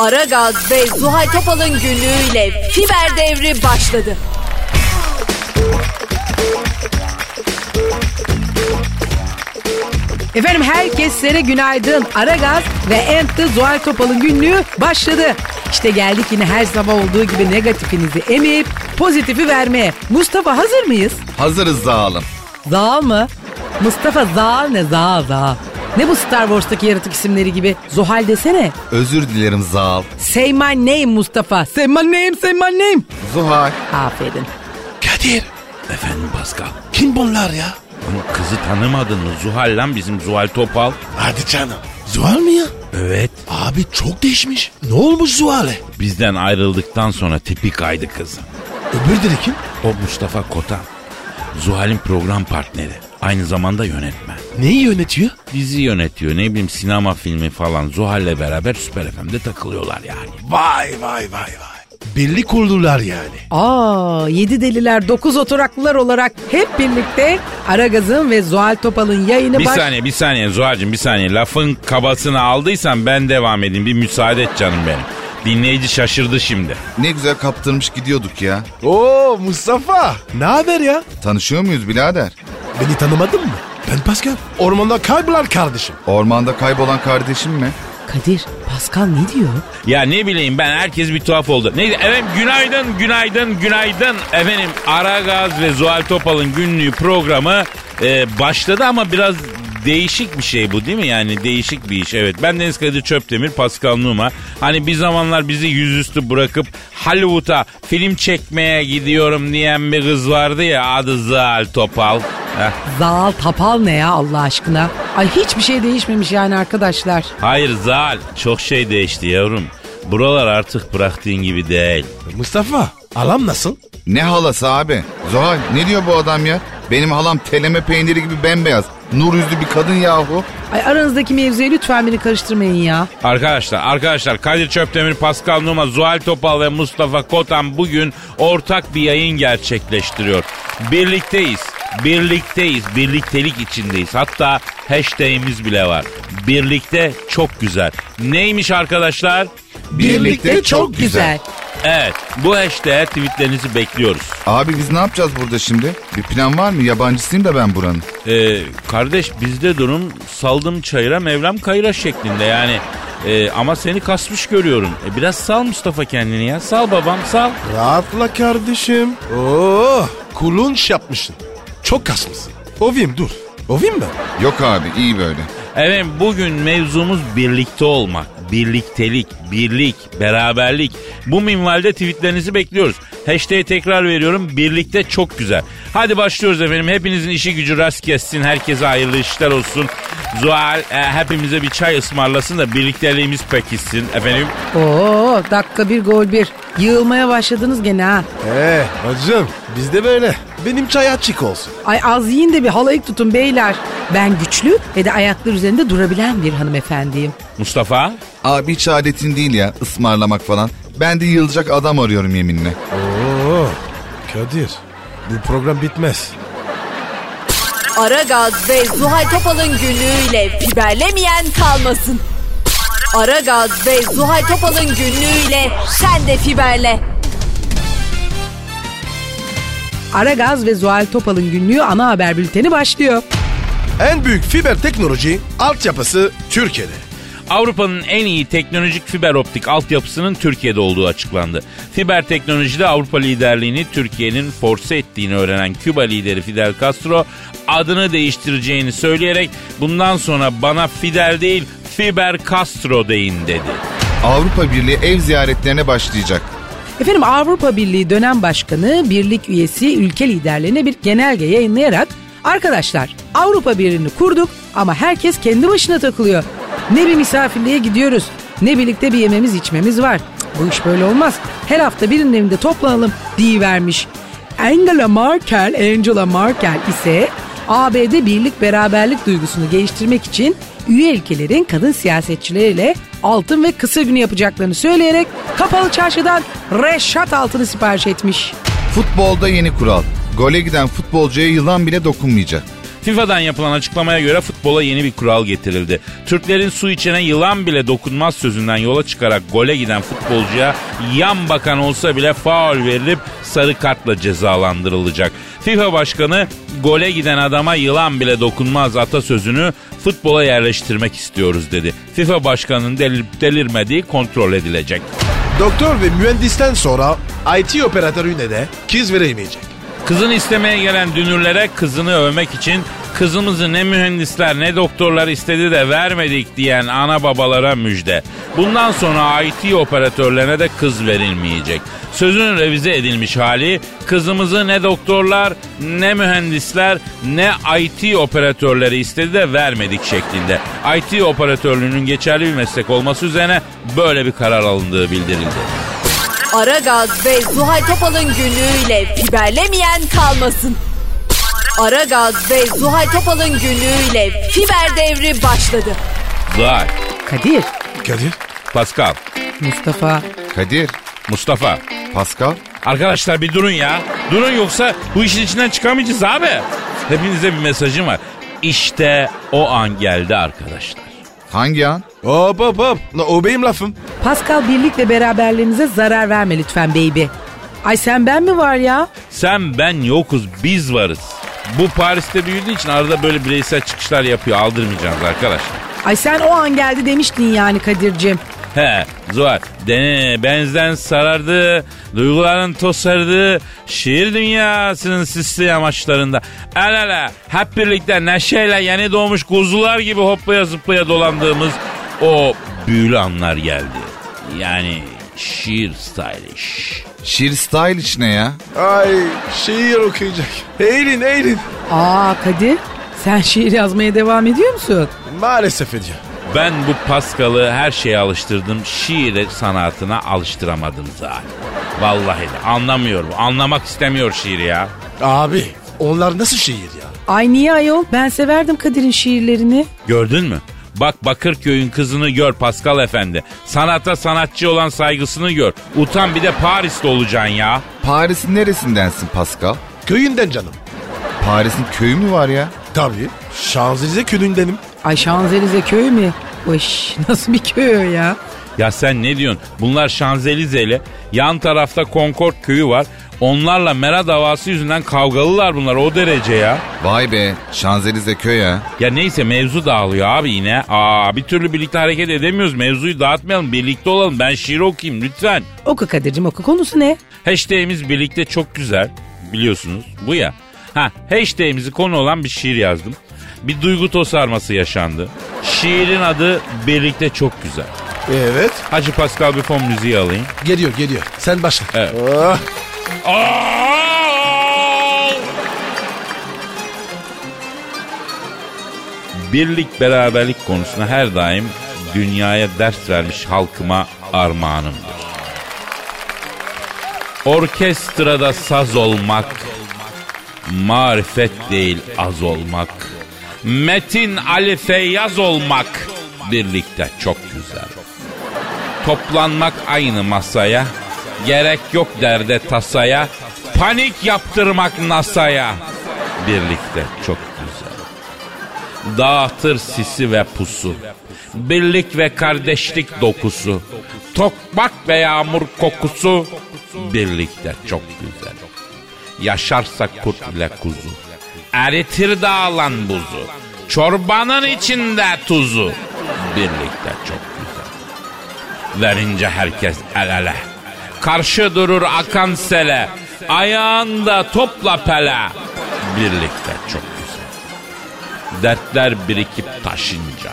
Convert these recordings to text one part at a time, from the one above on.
Aragaz ve Zuhal Topal'ın günlüğüyle fiber devri başladı. Efendim herkeslere günaydın. Aragaz ve Ent'te Zuhal Topal'ın günlüğü başladı. İşte geldik yine her sabah olduğu gibi negatifinizi emip pozitifi vermeye. Mustafa hazır mıyız? Hazırız zalim. Zaal mı? Mustafa Zaal ne Zaal Zaal. Ne bu Star Wars'taki yaratık isimleri gibi? Zuhal desene. Özür dilerim Zal. Say my name Mustafa. Say my name, say my name. Zuhal. Aferin. Kadir. Efendim Pascal. Kim bunlar ya? Ama kızı tanımadın mı? Zuhal lan bizim Zuhal Topal. Hadi canım. Zuhal mı ya? Evet. Abi çok değişmiş. Ne olmuş Zuhal'e? Bizden ayrıldıktan sonra tipi kaydı kızım. Öbürleri kim? O Mustafa Kotan. Zuhal'in program partneri. Aynı zamanda yönetmen. Neyi yönetiyor? Dizi yönetiyor ne bileyim sinema filmi falan Zuhal'le beraber Süper FM'de takılıyorlar yani. Vay vay vay vay. Birlik kurdular yani. Aa, yedi deliler, dokuz oturaklılar olarak hep birlikte Aragaz'ın ve Zuhal Topal'ın yayını Bir baş... saniye bir saniye Zuhal'cığım bir saniye lafın kabasını aldıysan ben devam edeyim bir müsaade et canım benim. Dinleyici şaşırdı şimdi. Ne güzel kaptırmış gidiyorduk ya. Oo Mustafa. Ne haber ya? Tanışıyor muyuz birader? Beni tanımadın mı? Ben Pascal. Ormanda kaybolan kardeşim. Ormanda kaybolan kardeşim mi? Kadir, Pascal ne diyor? Ya ne bileyim ben herkes bir tuhaf oldu. Neydi efendim günaydın günaydın günaydın. Efendim Aragaz ve Zuhal Topal'ın günlüğü programı e, başladı ama biraz değişik bir şey bu değil mi? Yani değişik bir iş evet. Ben Deniz Kadir Çöptemir, Pascal Numa. Hani bir zamanlar bizi yüzüstü bırakıp Hollywood'a film çekmeye gidiyorum diyen bir kız vardı ya adı Zuhal Topal. Heh. Zal Tapal ne ya Allah aşkına? Ay hiçbir şey değişmemiş yani arkadaşlar. Hayır Zal çok şey değişti yavrum. Buralar artık bıraktığın gibi değil. Mustafa. Alam nasıl? Ne halası abi? Zuhal ne diyor bu adam ya? Benim halam teleme peyniri gibi bembeyaz. Nur yüzlü bir kadın yahu. Ay aranızdaki mevzuya lütfen beni karıştırmayın ya. Arkadaşlar, arkadaşlar Kadir Çöptemir, Pascal Numa, Zuhal Topal ve Mustafa Kotan bugün ortak bir yayın gerçekleştiriyor. Birlikteyiz, birlikteyiz, birliktelik içindeyiz. Hatta hashtagimiz bile var. Birlikte çok güzel. Neymiş arkadaşlar? Birlikte çok güzel. Evet, bu hashtag tweetlerinizi bekliyoruz. Abi biz ne yapacağız burada şimdi? Bir plan var mı? Yabancısıyım da ben buranın. Ee, kardeş bizde durum saldım çayıra mevlam kayıra şeklinde yani. Ee, ama seni kasmış görüyorum. E, biraz sal Mustafa kendini ya. Sal babam sal. Rahatla kardeşim. Oo, kulunç yapmışsın. Çok kasmışsın. Ovayım dur. Ovayım ben. Yok abi iyi böyle. Evet bugün mevzumuz birlikte olmak. Birliktelik, birlik, beraberlik. Bu minvalde tweetlerinizi bekliyoruz. Hashtag'i tekrar veriyorum. Birlikte çok güzel. Hadi başlıyoruz efendim. Hepinizin işi gücü rast kessin. Herkese hayırlı işler olsun. Zuhal e, hepimize bir çay ısmarlasın da birlikteliğimiz pekişsin. Efendim Oo dakika bir gol bir. Yığılmaya başladınız gene ha. Ee, bacım biz de böyle. Benim çay açık olsun. Ay az yiyin de bir halayık tutun beyler. Ben güçlü ve de ayaklar üzerinde durabilen bir hanımefendiyim. Mustafa. Abi hiç adetin değil ya ısmarlamak falan. Ben de yılacak adam arıyorum yeminle. Oo, Kadir bu program bitmez. Aragaz ve Zuhal Topal'ın günlüğüyle fiberlemeyen kalmasın. Aragaz ve Zuhal Topal'ın günlüğüyle sen de fiberle. Aragaz ve Zuhal Topal'ın günlüğü ana haber bülteni başlıyor. En büyük fiber teknoloji altyapısı Türkiye'de. Avrupa'nın en iyi teknolojik fiber optik altyapısının Türkiye'de olduğu açıklandı. Fiber teknolojide Avrupa liderliğini Türkiye'nin force ettiğini öğrenen Küba lideri Fidel Castro adını değiştireceğini söyleyerek bundan sonra bana Fidel değil Fiber Castro deyin dedi. Avrupa Birliği ev ziyaretlerine başlayacak. Efendim Avrupa Birliği dönem başkanı birlik üyesi ülke liderlerine bir genelge yayınlayarak Arkadaşlar Avrupa Birliği'ni kurduk ama herkes kendi başına takılıyor. Ne bir misafirliğe gidiyoruz ne birlikte bir yememiz içmemiz var. Bu iş böyle olmaz. Her hafta birinin evinde toplanalım vermiş. Angela Merkel, Angela Merkel ise ABD birlik beraberlik duygusunu geliştirmek için üye ülkelerin kadın siyasetçileriyle altın ve kısa günü yapacaklarını söyleyerek kapalı çarşıdan reşat altını sipariş etmiş. Futbolda yeni kural. Gole giden futbolcuya yılan bile dokunmayacak. FIFA'dan yapılan açıklamaya göre futbola yeni bir kural getirildi. Türklerin su içene yılan bile dokunmaz sözünden yola çıkarak gole giden futbolcuya yan bakan olsa bile faul verilip sarı kartla cezalandırılacak. FIFA başkanı gole giden adama yılan bile dokunmaz atasözünü futbola yerleştirmek istiyoruz dedi. FIFA başkanının delir, delirmediği kontrol edilecek. Doktor ve mühendisten sonra IT operatörüne de kız veremeyecek. Kızını istemeye gelen dünürlere kızını övmek için kızımızı ne mühendisler ne doktorlar istedi de vermedik diyen ana babalara müjde. Bundan sonra IT operatörlerine de kız verilmeyecek. Sözün revize edilmiş hali kızımızı ne doktorlar ne mühendisler ne IT operatörleri istedi de vermedik şeklinde. IT operatörlüğünün geçerli bir meslek olması üzerine böyle bir karar alındığı bildirildi. Aragaz ve Zuhal Topal'ın günlüğüyle fiberlemeyen kalmasın. Aragaz ve Zuhal Topal'ın günlüğüyle fiber devri başladı. Zuhal, Kadir, Kadir Pascal, Mustafa. Kadir, Mustafa. Pascal. Arkadaşlar bir durun ya. Durun yoksa bu işin içinden çıkamayacağız abi. Hepinize bir mesajım var. İşte o an geldi arkadaşlar. Hangi an? hop hop hop. O benim lafım. Pascal birlik ve beraberliğinize zarar verme lütfen baby. Ay sen ben mi var ya? Sen ben yokuz biz varız. Bu Paris'te büyüdüğü için arada böyle bireysel çıkışlar yapıyor. Aldırmayacağız arkadaşlar. Ay sen o an geldi demiştin yani Kadir'cim. He Zuhal dene benzden sarardı, duyguların tosardı, şiir dünyasının sisli yamaçlarında. El ele hep birlikte neşeyle yeni doğmuş kuzular gibi hoplaya zıplaya dolandığımız o büyülü anlar geldi. Yani şiir stylish. Şiir style içine ya. Ay şiir okuyacak. Eğilin eğilin. Aa Kadir sen şiir yazmaya devam ediyor musun? Maalesef ediyor. Ben bu Paskal'ı her şeye alıştırdım. Şiir sanatına alıştıramadım zaten. Vallahi de anlamıyorum. Anlamak istemiyor şiiri ya. Abi onlar nasıl şiir ya? Ay niye ayol ben severdim Kadir'in şiirlerini. Gördün mü? Bak Bakırköy'ün kızını gör Pascal Efendi. Sanata sanatçı olan saygısını gör. Utan bir de Paris'te olacaksın ya. Paris'in neresindensin Pascal? Köyünden canım. Paris'in köyü mü var ya? Tabii. Şanzelize köyündenim. Ay Şanzelize köy mü? Oş nasıl bir köy o ya? Ya sen ne diyorsun? Bunlar Şanzelize'li. Yan tarafta Concord köyü var. Onlarla mera davası yüzünden kavgalılar bunlar o derece ya. Vay be Şanzelize köy ha. Ya neyse mevzu dağılıyor abi yine. Aa bir türlü birlikte hareket edemiyoruz. Mevzuyu dağıtmayalım. Birlikte olalım. Ben şiir okuyayım lütfen. Oku Kadir'cim oku konusu ne? Hashtag'imiz birlikte çok güzel. Biliyorsunuz bu ya. Ha hashtag'imizi konu olan bir şiir yazdım. Bir duygu tosarması yaşandı. Şiirin adı birlikte çok güzel. Evet. Hacı Pascal bir fon müziği alayım. Geliyor geliyor. Sen başla. Evet. Ah, Birlik beraberlik konusunda her daim dünyaya ders vermiş halkıma armağanımdır. Orkestrada saz olmak, marifet değil az olmak, Metin Ali Feyyaz olmak birlikte çok güzel. Toplanmak aynı masaya, gerek yok derde tasaya, panik yaptırmak NASA'ya birlikte çok güzel. Dağıtır sisi ve pusu. Birlik ve kardeşlik dokusu. Tokmak ve yağmur kokusu. Birlikte çok güzel. Yaşarsa kurt ile kuzu. Eritir dağılan buzu. Çorbanın içinde tuzu. Birlikte çok güzel. Verince herkes el ele. Karşı durur akan sele. Ayağında topla pele. Birlikte çok güzel. Dertler birikip taşınca,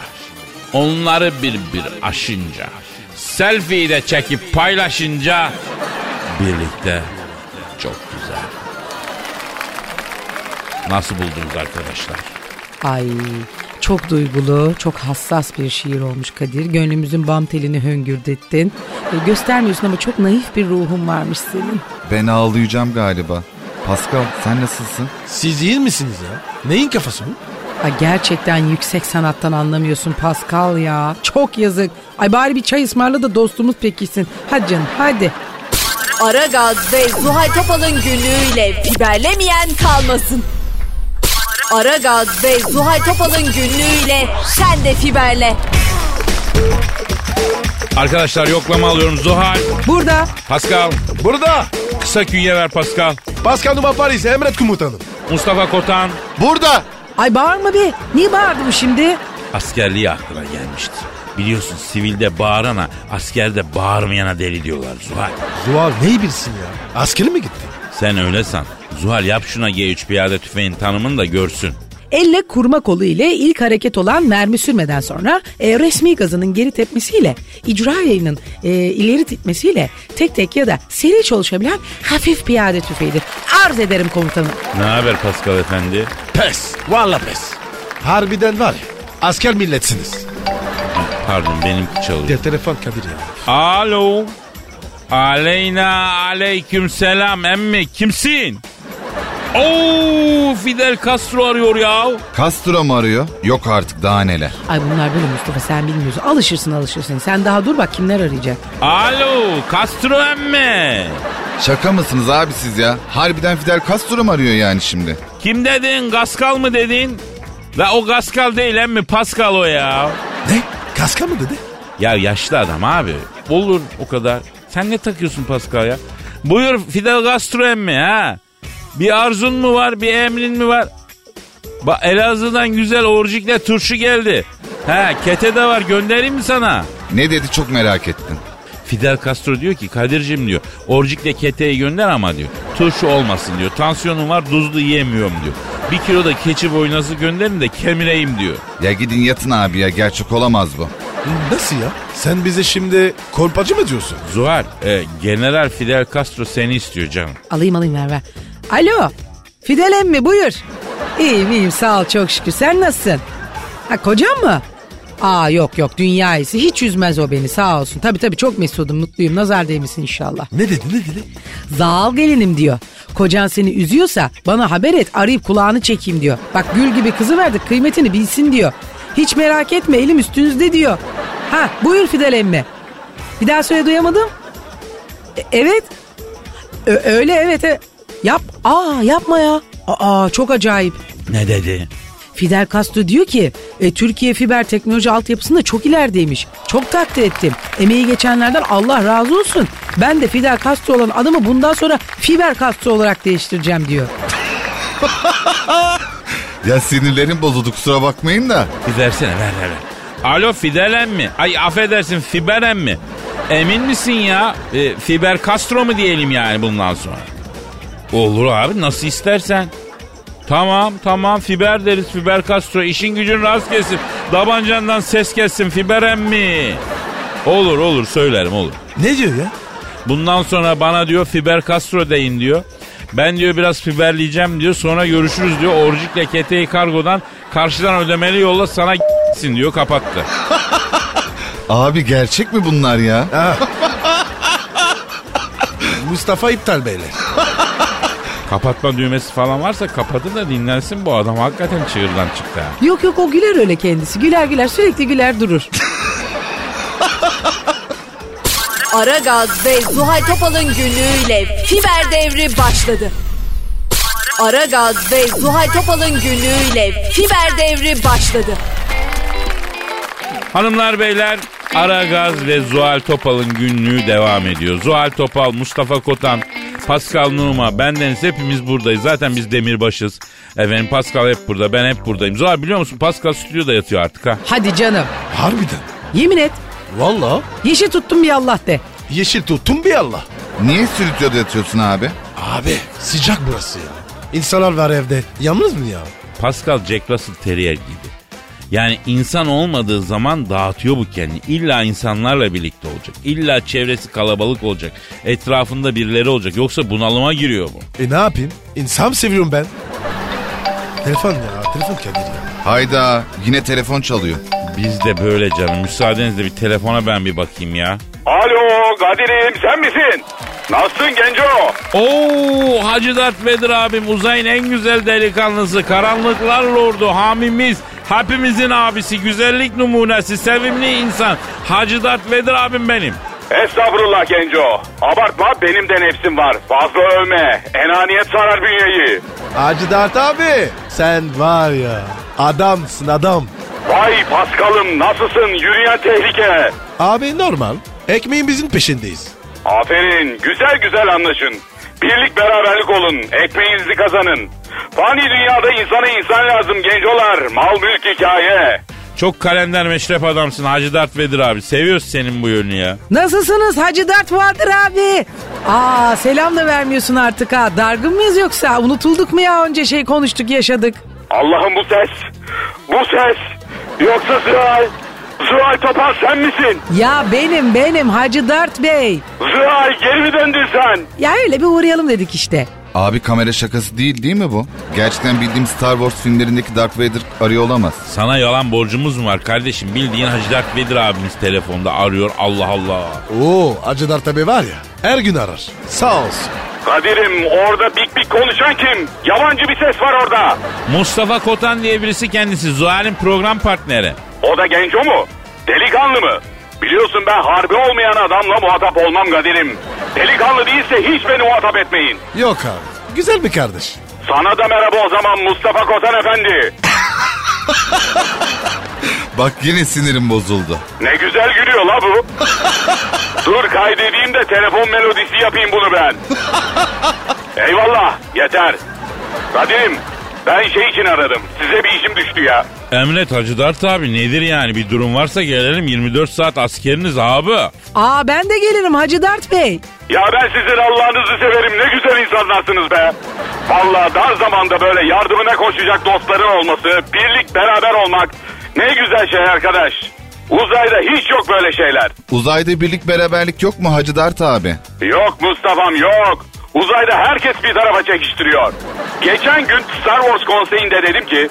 onları bir bir aşınca, selfie de çekip paylaşınca birlikte çok güzel. Nasıl buldunuz arkadaşlar? Ay çok duygulu, çok hassas bir şiir olmuş Kadir. Gönlümüzün bam telini höngürdettin. E, göstermiyorsun ama çok naif bir ruhun varmış senin. Ben ağlayacağım galiba. Pascal sen nasılsın? siz değil misiniz ya? Neyin kafası bu? Ay gerçekten yüksek sanattan anlamıyorsun Pascal ya. Çok yazık. Ay bari bir çay ısmarla da dostumuz pekişsin. Hadi canım hadi. Aragaz ve Zuhal Topal'ın günlüğüyle fiberlemeyen kalmasın. Aragaz ve Zuhal Topal'ın günlüğüyle sen de fiberle. Arkadaşlar yoklama alıyorum. Zuhal, Burada. Pascal. Burada. Kısa künye ver Pascal. Pascal Numa Paris emret komutanım. Mustafa Kotan. Burada. Ay bağırma be. Niye bağırdı bu şimdi? Askerliği aklına gelmiştir. Biliyorsun sivilde bağırana, askerde bağırmayana deli diyorlar Zuhal. Zuhal neyi bilsin ya? Askeri mi gitti? Sen öyle san. Zuhal yap şuna G3 piyade tüfeğin tanımını da görsün. Elle kurma kolu ile ilk hareket olan mermi sürmeden sonra e, resmi gazının geri tepmesiyle icra yayının e, ileri titmesiyle tek tek ya da seri çalışabilen hafif piyade tüfeğidir. Arz ederim komutanım. Ne haber Pascal efendi? Pes. Valla pes. Harbiden var ya. Asker milletsiniz. Pardon benimki çalıyor. De telefon Kadir ya. Alo. Aleyna aleyküm selam emmi kimsin? Oo Fidel Castro arıyor ya. Castro mu arıyor? Yok artık daha neler. Ay bunlar böyle Mustafa sen bilmiyorsun. Alışırsın alışırsın. Sen daha dur bak kimler arayacak. Alo Castro emmi. Şaka mısınız abi siz ya? Harbiden Fidel Castro mu arıyor yani şimdi? Kim dedin Gaskal mı dedin? La o Gaskal değil emmi Pascal o ya. Ne? Kaska mı dedi? Ya yaşlı adam abi. Olur o kadar. Sen ne takıyorsun Pascal ya? Buyur Fidel Castro emmi ha. Bir arzun mu var bir emrin mi var? Bak Elazığ'dan güzel orijikle turşu geldi. Ha kete de var göndereyim mi sana? Ne dedi çok merak ettim. Fidel Castro diyor ki Kadir'cim diyor orijikle keteyi gönder ama diyor turşu olmasın diyor. Tansiyonum var tuzlu yiyemiyorum diyor. Bir kilo da keçi boynazı gönderin de kemireyim diyor. Ya gidin yatın abi ya gerçek olamaz bu. Nasıl ya? Sen bize şimdi kolpacı mı diyorsun? Zuhal e, General Fidel Castro seni istiyor canım. Alayım alayım ver ver. Alo. Fidel emmi buyur. İyiyim iyiyim sağ ol çok şükür. Sen nasılsın? Ha kocam mı? Aa yok yok dünya iyisi. Hiç üzmez o beni sağ olsun. Tabii tabii çok mesudum mutluyum. Nazar değmesin inşallah. Ne dedi ne dedi? Zal gelinim diyor. Kocan seni üzüyorsa bana haber et arayıp kulağını çekeyim diyor. Bak gül gibi kızı verdik kıymetini bilsin diyor. Hiç merak etme elim üstünüzde diyor. Ha buyur Fidel emmi. Bir daha söyle duyamadım. E- evet. Ö- öyle evet. evet. Yap. Aa yapma ya. Aa çok acayip. Ne dedi? Fidel Castro diyor ki e, Türkiye fiber teknoloji altyapısında çok ilerideymiş. Çok takdir ettim. Emeği geçenlerden Allah razı olsun. Ben de Fidel Castro olan adımı bundan sonra Fiber Castro olarak değiştireceğim diyor. Ya sinirlerim bozuldu kusura bakmayın da. Bir versene ver ver ver. Alo Fidel emmi. Ay affedersin Fiber emmi. Emin misin ya? E, Fiber Castro mu diyelim yani bundan sonra? Olur abi nasıl istersen. Tamam tamam Fiber deriz Fiber Castro. İşin gücün rast gelsin. Dabancandan ses gelsin Fiber emmi. Olur olur söylerim olur. Ne diyor ya? Bundan sonra bana diyor Fiber Castro deyin diyor. Ben diyor biraz fiberleyeceğim diyor. Sonra görüşürüz diyor. Orjikle keteyi kargodan karşıdan ödemeli yolla sana gitsin diyor kapattı. Abi gerçek mi bunlar ya? Mustafa iptal beyler. Kapatma düğmesi falan varsa kapatın da dinlensin bu adam hakikaten çığırdan çıktı ha. Yok yok o güler öyle kendisi. Güler güler sürekli güler durur. Aragaz ve Zuhal Topal'ın günlüğüyle fiber devri başladı. Aragaz ve Zuhal Topal'ın günlüğüyle fiber devri başladı. Hanımlar beyler Aragaz ve Zuhal Topal'ın günlüğü devam ediyor. Zuhal Topal, Mustafa Kotan, Pascal Numa, bendeniz hepimiz buradayız. Zaten biz demirbaşız. Efendim Pascal hep burada, ben hep buradayım. Zuhal biliyor musun Pascal stüdyoda yatıyor artık ha. Hadi canım. Harbiden. Yemin et. Valla. Yeşil tuttum bir Allah de. Yeşil tuttum bir Allah. Niye stüdyoda yatıyorsun abi? Abi sıcak burası ya. İnsanlar var evde. Yalnız mı ya? Pascal Jack Russell Terrier gibi. Yani insan olmadığı zaman dağıtıyor bu kendini. İlla insanlarla birlikte olacak. İlla çevresi kalabalık olacak. Etrafında birileri olacak. Yoksa bunalıma giriyor bu. E ne yapayım? İnsan seviyorum ben. Telefon ya. Telefon Kadir ya. Hayda yine telefon çalıyor. Biz de böyle canım. Müsaadenizle bir telefona ben bir bakayım ya. Alo Kadir'im sen misin? Nasılsın Genco? Oo Hacı Dert Vedir abim uzayın en güzel delikanlısı. Karanlıklar lordu hamimiz. Hepimizin abisi, güzellik numunesi, sevimli insan. Hacı Dert Vedir abim benim. Estağfurullah Genco. Abartma benim de nefsim var. Fazla övme. Enaniyet sarar bünyeyi. Hacı Dert abi. Sen var ya adamsın adam. Vay Paskal'ım nasılsın yürüyen tehlike. Abi normal. Ekmeğimizin peşindeyiz. Aferin güzel güzel anlaşın. Birlik beraberlik olun ekmeğinizi kazanın. Fani dünyada insana insan lazım gencolar. Mal mülk hikaye. Çok kalender meşrep adamsın Hacı Dert Vedir abi. Seviyoruz senin bu yönünü ya. Nasılsınız Hacı Dert Vardır abi? Aa selam da vermiyorsun artık ha. Dargın mıyız yoksa? Unutulduk mu ya önce şey konuştuk yaşadık. Allah'ım bu ses. Bu ses. Yoksa Zuhal. Zuhal Topal sen misin? Ya benim benim Hacı Dert Bey. Zuhal geri mi döndün sen? Ya öyle bir uğrayalım dedik işte. Abi kamera şakası değil değil mi bu? Gerçekten bildiğim Star Wars filmlerindeki Darth Vader arıyor olamaz. Sana yalan borcumuz mu var kardeşim? Bildiğin Hacı Dert Vedir abimiz telefonda arıyor. Allah Allah. Oo Hacı Dert abi var ya her gün arar. Sağ olsun. Kadir'im orada bik bik konuşan kim? Yabancı bir ses var orada. Mustafa Kotan diye birisi kendisi. Zuhal'in program partneri. O da genco mu? Delikanlı mı? Biliyorsun ben harbi olmayan adamla muhatap olmam Kadir'im. Delikanlı değilse hiç beni muhatap etmeyin. Yok abi. Güzel bir kardeş. Sana da merhaba o zaman Mustafa Kotan Efendi. Bak yine sinirim bozuldu. Ne güzel gülüyor la bu. Dur kaydedeyim de telefon melodisi yapayım bunu ben. Eyvallah yeter. Kadir'im ben şey için aradım. Size bir işim düştü ya. Emret Hacı Dert abi nedir yani? Bir durum varsa gelelim 24 saat askeriniz abi. Aa ben de gelirim Hacı Dert Bey. Ya ben sizin Allah'ınızı severim. Ne güzel insanlarsınız be. Vallahi dar zamanda böyle yardımına koşacak dostların olması, birlik beraber olmak ne güzel şey arkadaş. Uzayda hiç yok böyle şeyler. Uzayda birlik beraberlik yok mu Hacı Dert abi? Yok Mustafa'm yok. Uzayda herkes bir tarafa çekiştiriyor. Geçen gün Star Wars konseyinde dedim ki...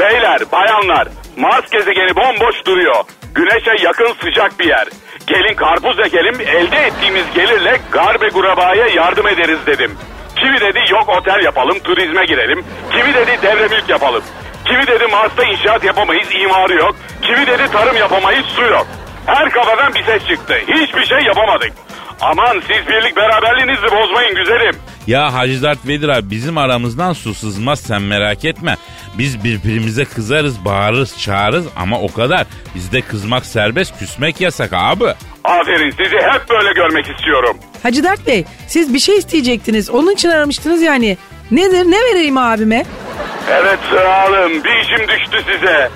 Beyler, bayanlar, Mars gezegeni bomboş duruyor. Güneşe yakın sıcak bir yer. Gelin karpuz ekelim, elde ettiğimiz gelirle garbe gurabaya yardım ederiz dedim. Kimi dedi yok otel yapalım, turizme girelim. Kimi dedi devre mülk yapalım. Kimi dedi Mars'ta inşaat yapamayız, imarı yok. Kimi dedi tarım yapamayız, su yok. Her kafadan bir ses çıktı. Hiçbir şey yapamadık. Aman siz birlik beraberliğinizi bozmayın güzelim. Ya Hacı Dert Vedir abi bizim aramızdan su sızmaz sen merak etme. Biz birbirimize kızarız, bağırırız, çağırırız ama o kadar. Bizde kızmak serbest, küsmek yasak abi. Aferin sizi hep böyle görmek istiyorum. Hacı Dert Bey siz bir şey isteyecektiniz. Onun için aramıştınız yani. Nedir ne vereyim abime? Evet sağolun bir işim düştü size.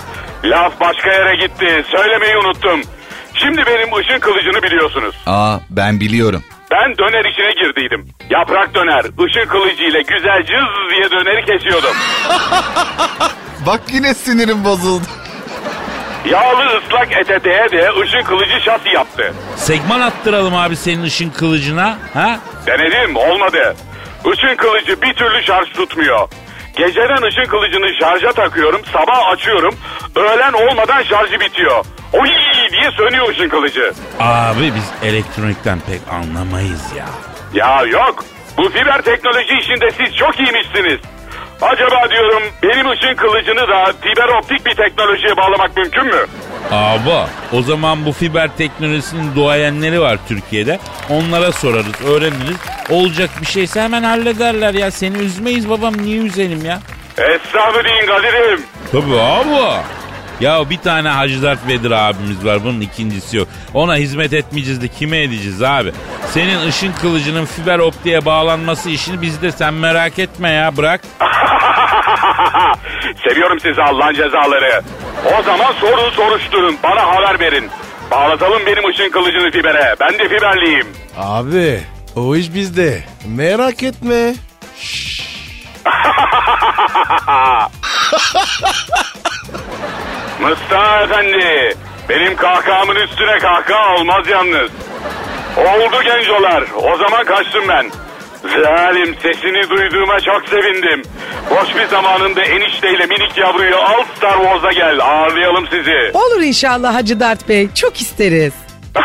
Laf başka yere gitti söylemeyi unuttum. Şimdi benim ışın kılıcını biliyorsunuz. Aa ben biliyorum. Ben döner işine girdiydim. Yaprak döner, ışın kılıcı ile güzel cız diye döneri kesiyordum. Bak yine sinirim bozuldu. Yağlı ıslak ete değe değe ışın kılıcı şasi yaptı. Segman attıralım abi senin ışın kılıcına. Ha? Denedim olmadı. Işın kılıcı bir türlü şarj tutmuyor. Geceden ışın kılıcını şarja takıyorum, sabah açıyorum, öğlen olmadan şarjı bitiyor. Oy diye sönüyor ışın kılıcı. Abi biz elektronikten pek anlamayız ya. Ya yok, bu fiber teknoloji işinde siz çok iyiymişsiniz. Acaba diyorum benim ışın kılıcını da fiber optik bir teknolojiye bağlamak mümkün mü? Abi o zaman bu fiber teknolojisinin duayenleri var Türkiye'de. Onlara sorarız, öğreniriz. Olacak bir şeyse hemen hallederler ya. Seni üzmeyiz babam niye üzelim ya? Estağfurullah Kadir'im. Tabii abi. Ya bir tane Hacı Dert Vedir abimiz var bunun ikincisi yok. Ona hizmet etmeyeceğiz de kime edeceğiz abi? Senin ışın kılıcının fiber optiğe bağlanması işini bizde sen merak etme ya bırak. Seviyorum sizi Allah'ın cezaları. O zaman sorun soruşturun bana haber verin. Bağlatalım benim ışın kılıcını fibere. Ben de fiberliyim. Abi o iş bizde. Merak etme. Mustafa Efendi. Benim kahkahamın üstüne kahkaha olmaz yalnız. Oldu gencolar. O zaman kaçtım ben. Zalim sesini duyduğuma çok sevindim. Boş bir zamanında enişteyle minik yavruyu al Star Wars'a gel. Ağırlayalım sizi. Olur inşallah Hacı Dert Bey. Çok isteriz.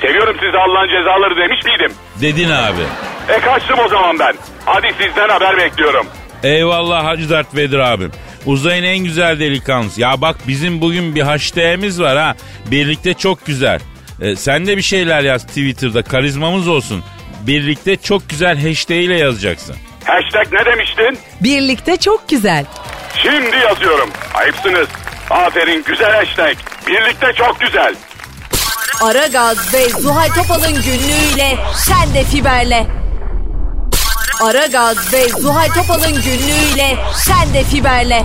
Seviyorum sizi Allah'ın cezaları demiş miydim? Dedin abi. E kaçtım o zaman ben. Hadi sizden haber bekliyorum. Eyvallah Hacı Dert Vedir abim. Uzayın en güzel delikanlısı. Ya bak bizim bugün bir hashtag'imiz var ha. Birlikte çok güzel. Ee, sen de bir şeyler yaz Twitter'da karizmamız olsun. Birlikte çok güzel hashtag ile yazacaksın. Hashtag ne demiştin? Birlikte çok güzel. Şimdi yazıyorum. Ayıpsınız. Aferin güzel hashtag. Birlikte çok güzel. Aragaz ve Zuhal Topal'ın günlüğüyle sen de fiberle. Aragaz ve Zuhal Topal'ın günlüğüyle sen de fiberle.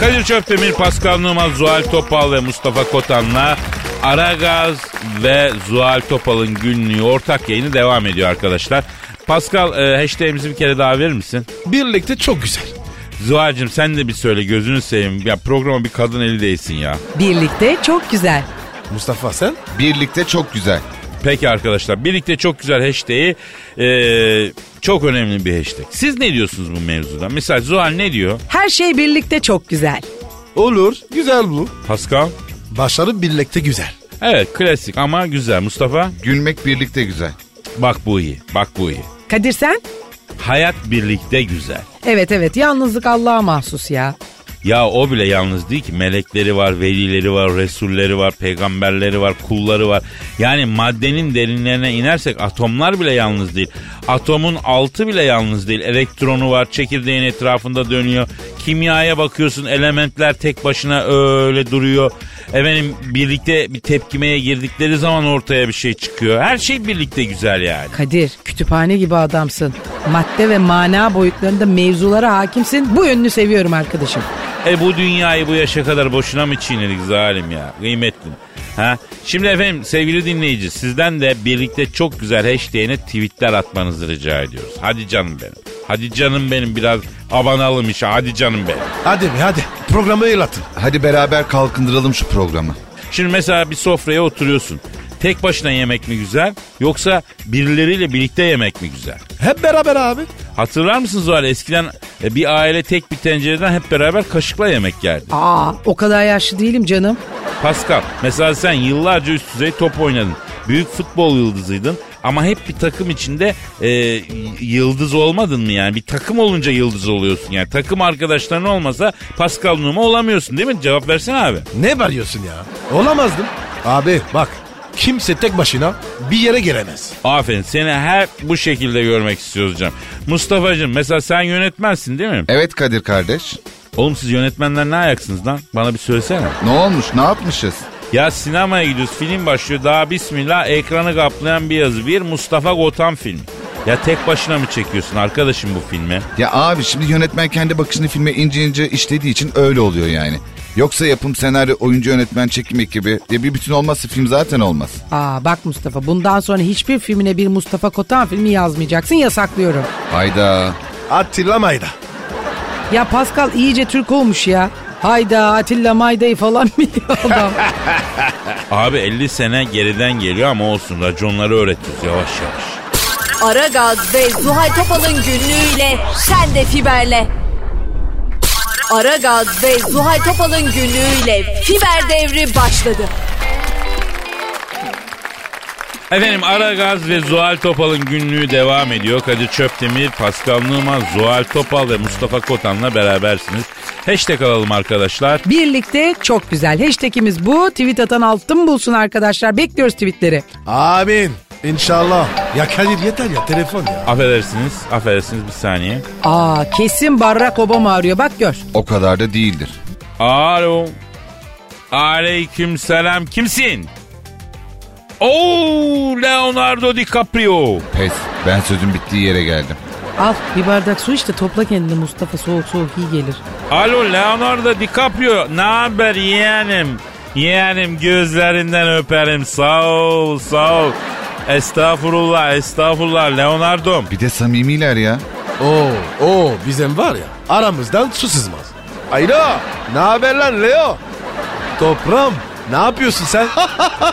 Kadir Çöptemir, Pascal Numa, Zuhal Topal ve Mustafa Kotan'la Aragaz ve Zuhal Topal'ın günlüğü ortak yayını devam ediyor arkadaşlar. Pascal e, hashtag'imizi bir kere daha verir misin? Birlikte çok güzel. Zuhal'cığım sen de bir söyle gözünü seveyim. Ya programa bir kadın eli değsin ya. Birlikte çok güzel. Mustafa sen? Birlikte çok güzel. Peki arkadaşlar birlikte çok güzel hashtag'i e, çok önemli bir hashtag. Siz ne diyorsunuz bu mevzuda? Mesela Zuhal ne diyor? Her şey birlikte çok güzel. Olur. Güzel bu. Pascal? Başarı birlikte güzel. Evet klasik ama güzel. Mustafa? Gülmek birlikte güzel. Bak bu iyi. Bak bu iyi. Kadir sen? Hayat birlikte güzel. Evet evet yalnızlık Allah'a mahsus ya. Ya o bile yalnız değil ki. Melekleri var, velileri var, resulleri var, peygamberleri var, kulları var. Yani maddenin derinlerine inersek atomlar bile yalnız değil. Atomun altı bile yalnız değil. Elektronu var, çekirdeğin etrafında dönüyor. Kimyaya bakıyorsun, elementler tek başına öyle duruyor. Efendim birlikte bir tepkimeye girdikleri zaman ortaya bir şey çıkıyor. Her şey birlikte güzel yani. Kadir kütüphane gibi adamsın. Madde ve mana boyutlarında mevzulara hakimsin. Bu yönünü seviyorum arkadaşım. E bu dünyayı bu yaşa kadar boşuna mı çiğnedik zalim ya? Kıymetli. Ha? Şimdi efendim sevgili dinleyici sizden de birlikte çok güzel hashtag'ine tweetler atmanızı rica ediyoruz. Hadi canım benim. Hadi canım benim biraz abanalım işe. Hadi canım benim. Hadi hadi. Programı yılatın. Hadi beraber kalkındıralım şu programı. Şimdi mesela bir sofraya oturuyorsun. Tek başına yemek mi güzel yoksa birileriyle birlikte yemek mi güzel? Hep beraber abi. Hatırlar mısınız hal? Eskiden e, bir aile tek bir tencereden hep beraber kaşıkla yemek yerdi. Aa o kadar yaşlı değilim canım. Pascal mesela sen yıllarca üst düzey top oynadın. Büyük futbol yıldızıydın ama hep bir takım içinde e, yıldız olmadın mı yani? Bir takım olunca yıldız oluyorsun yani. Takım arkadaşların olmasa Pascal Numa olamıyorsun değil mi? Cevap versene abi. Ne bağırıyorsun ya? Olamazdım. Abi bak kimse tek başına bir yere gelemez. Aferin seni her bu şekilde görmek istiyoruz canım. Mustafa'cığım mesela sen yönetmensin değil mi? Evet Kadir kardeş. Oğlum siz yönetmenler ne ayaksınız lan? Bana bir söylesene. Ne olmuş ne yapmışız? Ya sinemaya gidiyoruz film başlıyor daha bismillah ekranı kaplayan bir yazı. Bir Mustafa Gotan filmi. Ya tek başına mı çekiyorsun arkadaşım bu filmi? Ya abi şimdi yönetmen kendi bakışını filme ince ince işlediği için öyle oluyor yani. Yoksa yapım, senaryo, oyuncu, yönetmen, çekim ekibi ya bir bütün olmazsa film zaten olmaz. Aa bak Mustafa bundan sonra hiçbir filmine bir Mustafa Kotan filmi yazmayacaksın yasaklıyorum. Hayda. Atilla Mayda. Ya Pascal iyice Türk olmuş ya. Hayda Atilla Mayda'yı falan biliyor adam. Abi 50 sene geriden geliyor ama olsun raconları öğretiyoruz yavaş yavaş. Aragaz ve Zuhal Topal'ın günlüğüyle sen de fiberle. Aragaz ve Zuhal Topal'ın günlüğüyle fiber devri başladı. Efendim Aragaz ve Zuhal Topal'ın günlüğü devam ediyor. Kadir Çöptemir, Pascal Numa, Zuhal Topal ve Mustafa Kotan'la berabersiniz. Hashtag alalım arkadaşlar. Birlikte çok güzel. Hashtagimiz bu. Tweet atan altın bulsun arkadaşlar. Bekliyoruz tweetleri. Amin. İnşallah. Ya Kadir yeter ya telefon ya. Affedersiniz, affedersiniz bir saniye. Aa kesin Barack Obama arıyor. Bak gör. O kadar da değildir. Alo. Aleyküm selam. Kimsin? Oo, Leonardo DiCaprio. Pes. Ben sözün bittiği yere geldim. Al bir bardak su işte topla kendini Mustafa. Soğuk soğuk iyi gelir. Alo Leonardo DiCaprio. Ne haber yeğenim? Yeğenim gözlerinden öperim. Sağ ol, sağ ol. Estağfurullah, estağfurullah Leonardo'm. Bir de samimiler ya. Oo, oo bizim var ya aramızdan su sızmaz. Alo ne haber lan Leo? Toprağım ne yapıyorsun sen?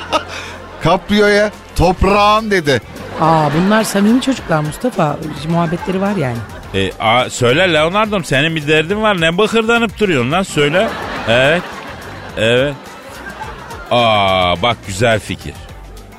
Caprio'ya toprağım dedi. Aa bunlar samimi çocuklar Mustafa. Muhabbetleri var yani. E, a, söyle Leonardo'm senin bir derdin var. Ne bıkırdanıp duruyorsun lan söyle. Evet. Evet. Aa bak güzel fikir.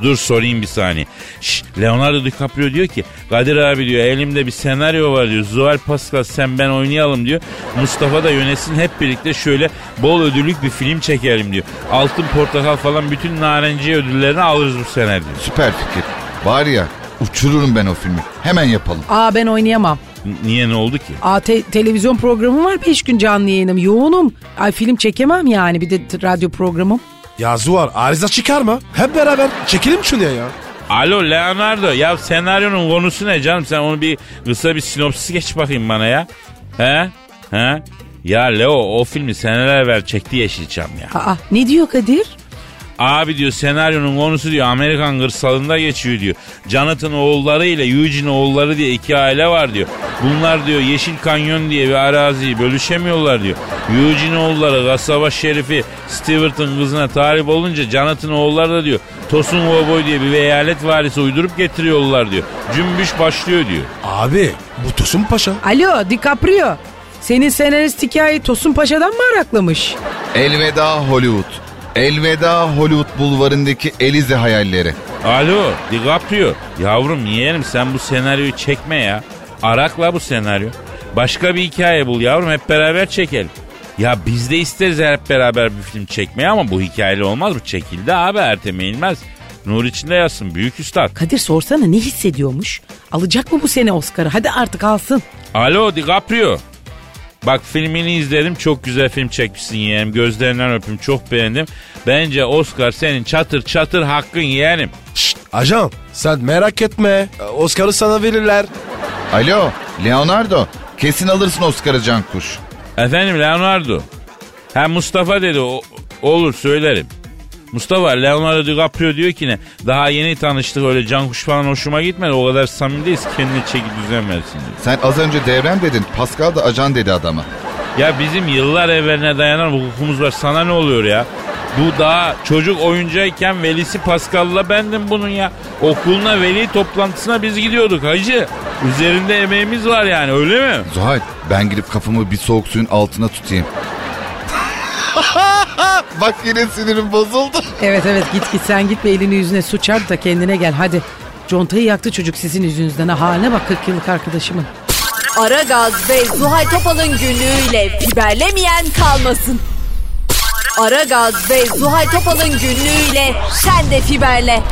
Dur sorayım bir saniye. Şş, Leonardo DiCaprio diyor ki Kadir abi diyor elimde bir senaryo var diyor. Zuhal Pascal sen ben oynayalım diyor. Mustafa da yönetsin hep birlikte şöyle bol ödüllük bir film çekelim diyor. Altın portakal falan bütün narenciye ödüllerini alırız bu sene diyor. Süper fikir. Var ya uçururum ben o filmi. Hemen yapalım. Aa ben oynayamam. N- Niye ne oldu ki? Aa te- televizyon programım var 5 gün canlı yayınım. Yoğunum. Ay film çekemem yani bir de t- radyo programım. Ya Zuhal arıza çıkarma. Hep beraber çekelim şunu ya. Alo Leonardo ya senaryonun konusu ne canım sen onu bir kısa bir sinopsis geç bakayım bana ya. He? He? Ya Leo o filmi seneler evvel çekti Yeşilçam ya. Aa ne diyor Kadir? Abi diyor senaryonun konusu diyor Amerikan kırsalında geçiyor diyor. Jonathan oğulları ile Eugene oğulları diye iki aile var diyor. Bunlar diyor Yeşil Kanyon diye bir araziyi bölüşemiyorlar diyor. Eugene oğulları kasaba şerifi Stewart'ın kızına talip olunca Jonathan oğulları da diyor Tosun Cowboy diye bir eyalet varisi uydurup getiriyorlar diyor. Cümbüş başlıyor diyor. Abi bu Tosun Paşa. Alo DiCaprio. Senin senarist hikayeyi Tosun Paşa'dan mı araklamış? Elveda Hollywood. Elveda Hollywood bulvarındaki Elize hayalleri. Alo DiCaprio yavrum yeğenim sen bu senaryoyu çekme ya. Arakla bu senaryo. Başka bir hikaye bul yavrum hep beraber çekelim. Ya biz de isteriz hep beraber bir film çekmeyi ama bu hikayeli olmaz. Bu çekildi abi Ertem Eğilmez. Nur içinde yazsın büyük üstad. Kadir sorsana ne hissediyormuş? Alacak mı bu sene Oscar'ı? Hadi artık alsın. Alo DiCaprio. Bak filmini izledim çok güzel film çekmişsin yeğenim. Gözlerinden öpüm çok beğendim. Bence Oscar senin çatır çatır hakkın yeğenim. Şşt ajan sen merak etme. Oscar'ı sana verirler. Alo Leonardo kesin alırsın Oscar'ı Cankuş. Efendim Leonardo. Ha Mustafa dedi o, olur söylerim. Mustafa Leonardo DiCaprio diyor ki ne daha yeni tanıştık öyle can kuş falan hoşuma gitmedi o kadar samimi değiliz kendine çeki düzen versin diyor. Sen az önce devrem dedin Pascal da ajan dedi adama. Ya bizim yıllar evveline dayanan hukukumuz var sana ne oluyor ya? Bu daha çocuk oyuncayken velisi Pascal'la bendim bunun ya. Okuluna veli toplantısına biz gidiyorduk hacı. Üzerinde emeğimiz var yani öyle mi? Zuhal ben gidip kafamı bir soğuk suyun altına tutayım. Bak yine sinirim bozuldu. Evet evet git git sen git ve elini yüzüne su çarp da kendine gel hadi. Contayı yaktı çocuk sizin yüzünüzden. Ha, haline bak 40 yıllık arkadaşımın. Aragaz ve Zuhal Topal'ın günlüğüyle biberlemeyen kalmasın. Aragaz ve Zuhal Topal'ın günlüğüyle sen de fiberle.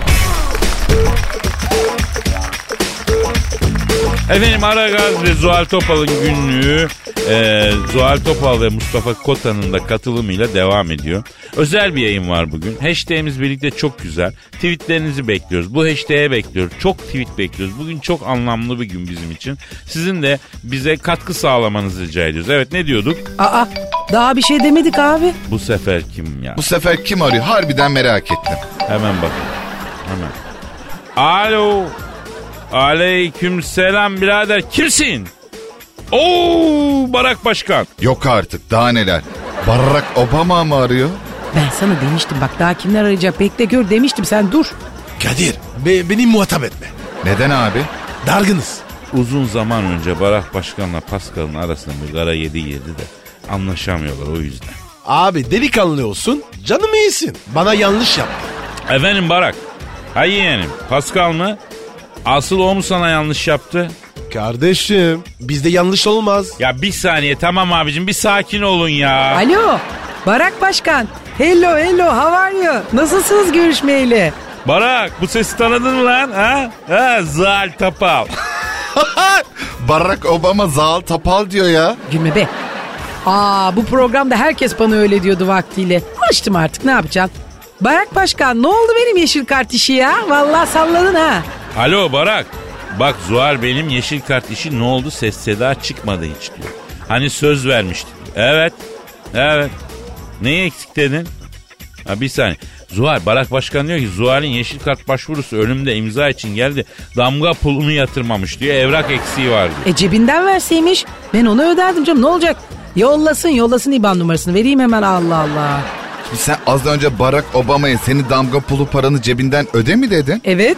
Efendim Aragaz ve Zuhal Topal'ın günlüğü e, Zuhal Topal ve Mustafa Kota'nın da katılımıyla devam ediyor. Özel bir yayın var bugün. Hashtag'imiz birlikte çok güzel. Tweetlerinizi bekliyoruz. Bu hashtag'e bekliyoruz. Çok tweet bekliyoruz. Bugün çok anlamlı bir gün bizim için. Sizin de bize katkı sağlamanızı rica ediyoruz. Evet ne diyorduk? Aa daha bir şey demedik abi. Bu sefer kim ya? Bu sefer kim arıyor harbiden merak ettim. Hemen bakın. Hemen. Alo. Aleyküm selam birader. Kimsin? Oo Barak Başkan. Yok artık daha neler. Barack Obama mı arıyor? Ben sana demiştim bak daha kimler arayacak bekle gör demiştim sen dur. Kadir be, beni muhatap etme. Neden abi? Dargınız. Uzun zaman önce Barak Başkan'la Pascal'ın arasında bir gara yedi girdi de anlaşamıyorlar o yüzden. Abi delikanlı olsun canım iyisin. Bana yanlış yaptı. Efendim Barak. Ha yeğenim Pascal mı? Asıl o mu sana yanlış yaptı? Kardeşim bizde yanlış olmaz. Ya bir saniye tamam abicim bir sakin olun ya. Alo Barak Başkan. Hello hello how are you? Nasılsınız görüşmeyeli? Barak bu sesi tanıdın mı lan? Ha? Ha Zal Tapal. Barack Obama Zal Tapal diyor ya. Gülme be. Aa bu programda herkes bana öyle diyordu vaktiyle. Açtım artık ne yapacaksın? Barak Başkan ne oldu benim yeşil kart işi ya? Vallahi salladın ha. Alo Barak. Bak Zuhal benim yeşil kart işi ne oldu ses seda çıkmadı hiç diyor. Hani söz vermiştik. Evet. Evet. Neyi eksik dedin? Ha bir saniye. Zuhal Barak Başkan diyor ki Zuhal'in yeşil kart başvurusu önümde imza için geldi. Damga pulunu yatırmamış diyor. Evrak eksiği var diyor. E cebinden verseymiş. Ben onu öderdim canım ne olacak? Yollasın yollasın IBAN numarasını vereyim hemen Allah Allah. Şimdi sen az önce Barack Obama'ya senin damga pulu paranı cebinden öde mi dedin? Evet.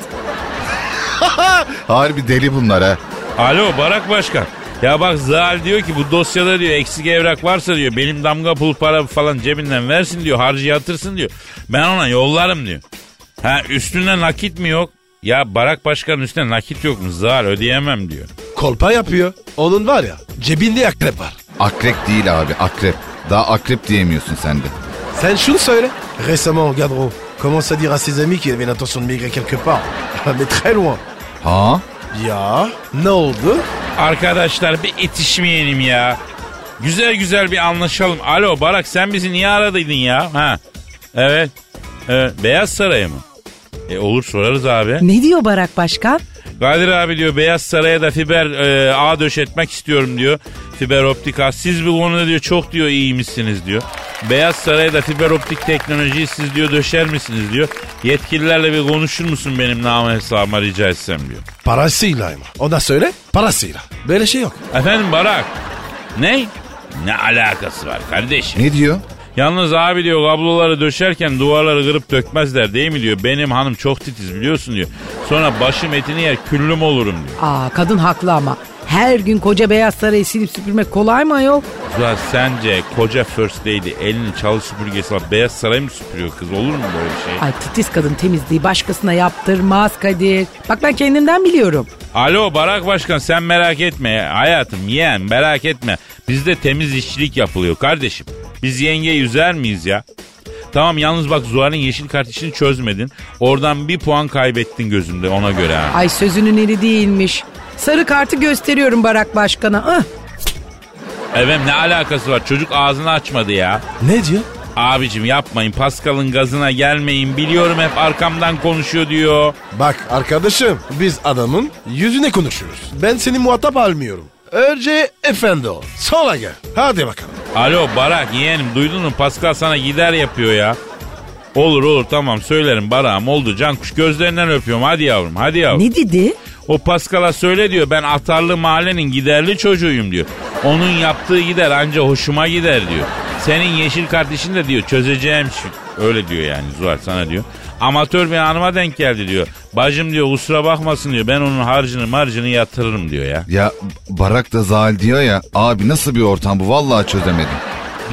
Harbi deli bunlar ha. Alo Barak Başkan. Ya bak Zal diyor ki bu dosyada diyor eksik evrak varsa diyor benim damga pul para falan cebinden versin diyor harcı yatırsın diyor. Ben ona yollarım diyor. Ha üstünde nakit mi yok? Ya Barak Başkan'ın üstünde nakit yok mu? Zal ödeyemem diyor. Kolpa yapıyor. Onun var ya cebinde akrep var. Akrep değil abi akrep. Daha akrep diyemiyorsun sen de. Sen şunu söyle. Récemment Gadro. commence à dire à ses amis qu'il avait l'intention de maigrir quelque part. Mais très loin. Ha? Ya ne oldu? Arkadaşlar bir itişmeyelim ya. Güzel güzel bir anlaşalım. Alo Barak sen bizi niye aradaydın ya? Ha. Evet. evet. Beyaz Saray'a mı? E olur sorarız abi. Ne diyor Barak Başkan? Kadir abi diyor Beyaz Saray'a da fiber e, ağ döşetmek istiyorum diyor. Fiber optik ağ. Siz bu konuda diyor çok diyor iyiymişsiniz diyor. Beyaz Saray'a da fiber optik teknolojiyi siz diyor döşer misiniz diyor. Yetkililerle bir konuşur musun benim namı hesabıma rica etsem diyor. Parasıyla ama. Ona söyle parasıyla. Böyle şey yok. Efendim Barak. Ne? Ne alakası var kardeşim? Ne diyor? Yalnız abi diyor kabloları döşerken duvarları kırıp dökmezler değil mi diyor. Benim hanım çok titiz biliyorsun diyor. Sonra başım etini yer küllüm olurum diyor. Aa kadın haklı ama. Her gün koca beyaz sarayı silip süpürmek kolay mı ayol? Zuhal sence koca first lady elini çalı süpürgesi var beyaz sarayı mı süpürüyor kız olur mu böyle şey? Ay titiz kadın temizliği başkasına yaptırmaz Kadir. Bak ben kendimden biliyorum. Alo Barak Başkan sen merak etme hayatım yeğen merak etme. Bizde temiz işçilik yapılıyor kardeşim. Biz yenge yüzer miyiz ya? Tamam yalnız bak Zuhal'in yeşil kart işini çözmedin. Oradan bir puan kaybettin gözümde ona göre ha. Ay sözünün eri değilmiş. Sarı kartı gösteriyorum Barak Başkan'a. Ah, Efendim ne alakası var çocuk ağzını açmadı ya. Ne diyor? Abicim yapmayın Pascal'ın gazına gelmeyin biliyorum hep arkamdan konuşuyor diyor. Bak arkadaşım biz adamın yüzüne konuşuyoruz. Ben seni muhatap almıyorum. Önce efendi ol. Sonra gel. Hadi bakalım. Alo Barak yeğenim duydun mu Pascal sana gider yapıyor ya. Olur olur tamam söylerim Barak'ım oldu Cankuş gözlerinden öpüyorum hadi yavrum hadi yavrum. ne dedi? O Pascal'a söyle diyor ben atarlı mahallenin giderli çocuğuyum diyor. Onun yaptığı gider anca hoşuma gider diyor. Senin yeşil kardeşin de diyor çözeceğim şu. Öyle diyor yani Zuhal sana diyor. Amatör bir hanıma denk geldi diyor. Bacım diyor kusura bakmasın diyor ben onun harcını marcını yatırırım diyor ya. Ya Barak da Zal diyor ya abi nasıl bir ortam bu vallahi çözemedim.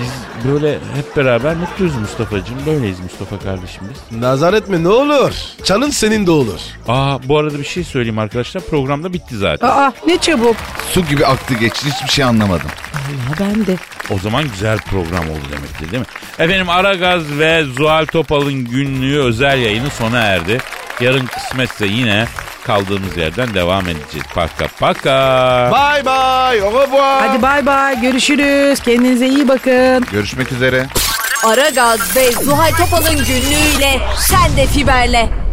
Biz böyle hep beraber mutluyuz Mustafa'cığım. Böyleyiz Mustafa kardeşim biz. Nazar etme ne olur. Çalın senin de olur. Aa bu arada bir şey söyleyeyim arkadaşlar. Programda bitti zaten. Aa ne çabuk. Su gibi aktı geçti hiçbir şey anlamadım. Ya ben de. O zaman güzel program oldu demektir değil mi? Efendim Aragaz ve Zuhal Topal'ın günlüğü özel yayını sona erdi. Yarın kısmetse yine kaldığımız yerden devam edeceğiz. Paka paka. Bye bye. Au revoir. Hadi bay bay görüşürüz. Kendinize iyi bakın. Görüşmek üzere. Aragaz ve Zuhal Topal'ın günlüğüyle sen de fiberle.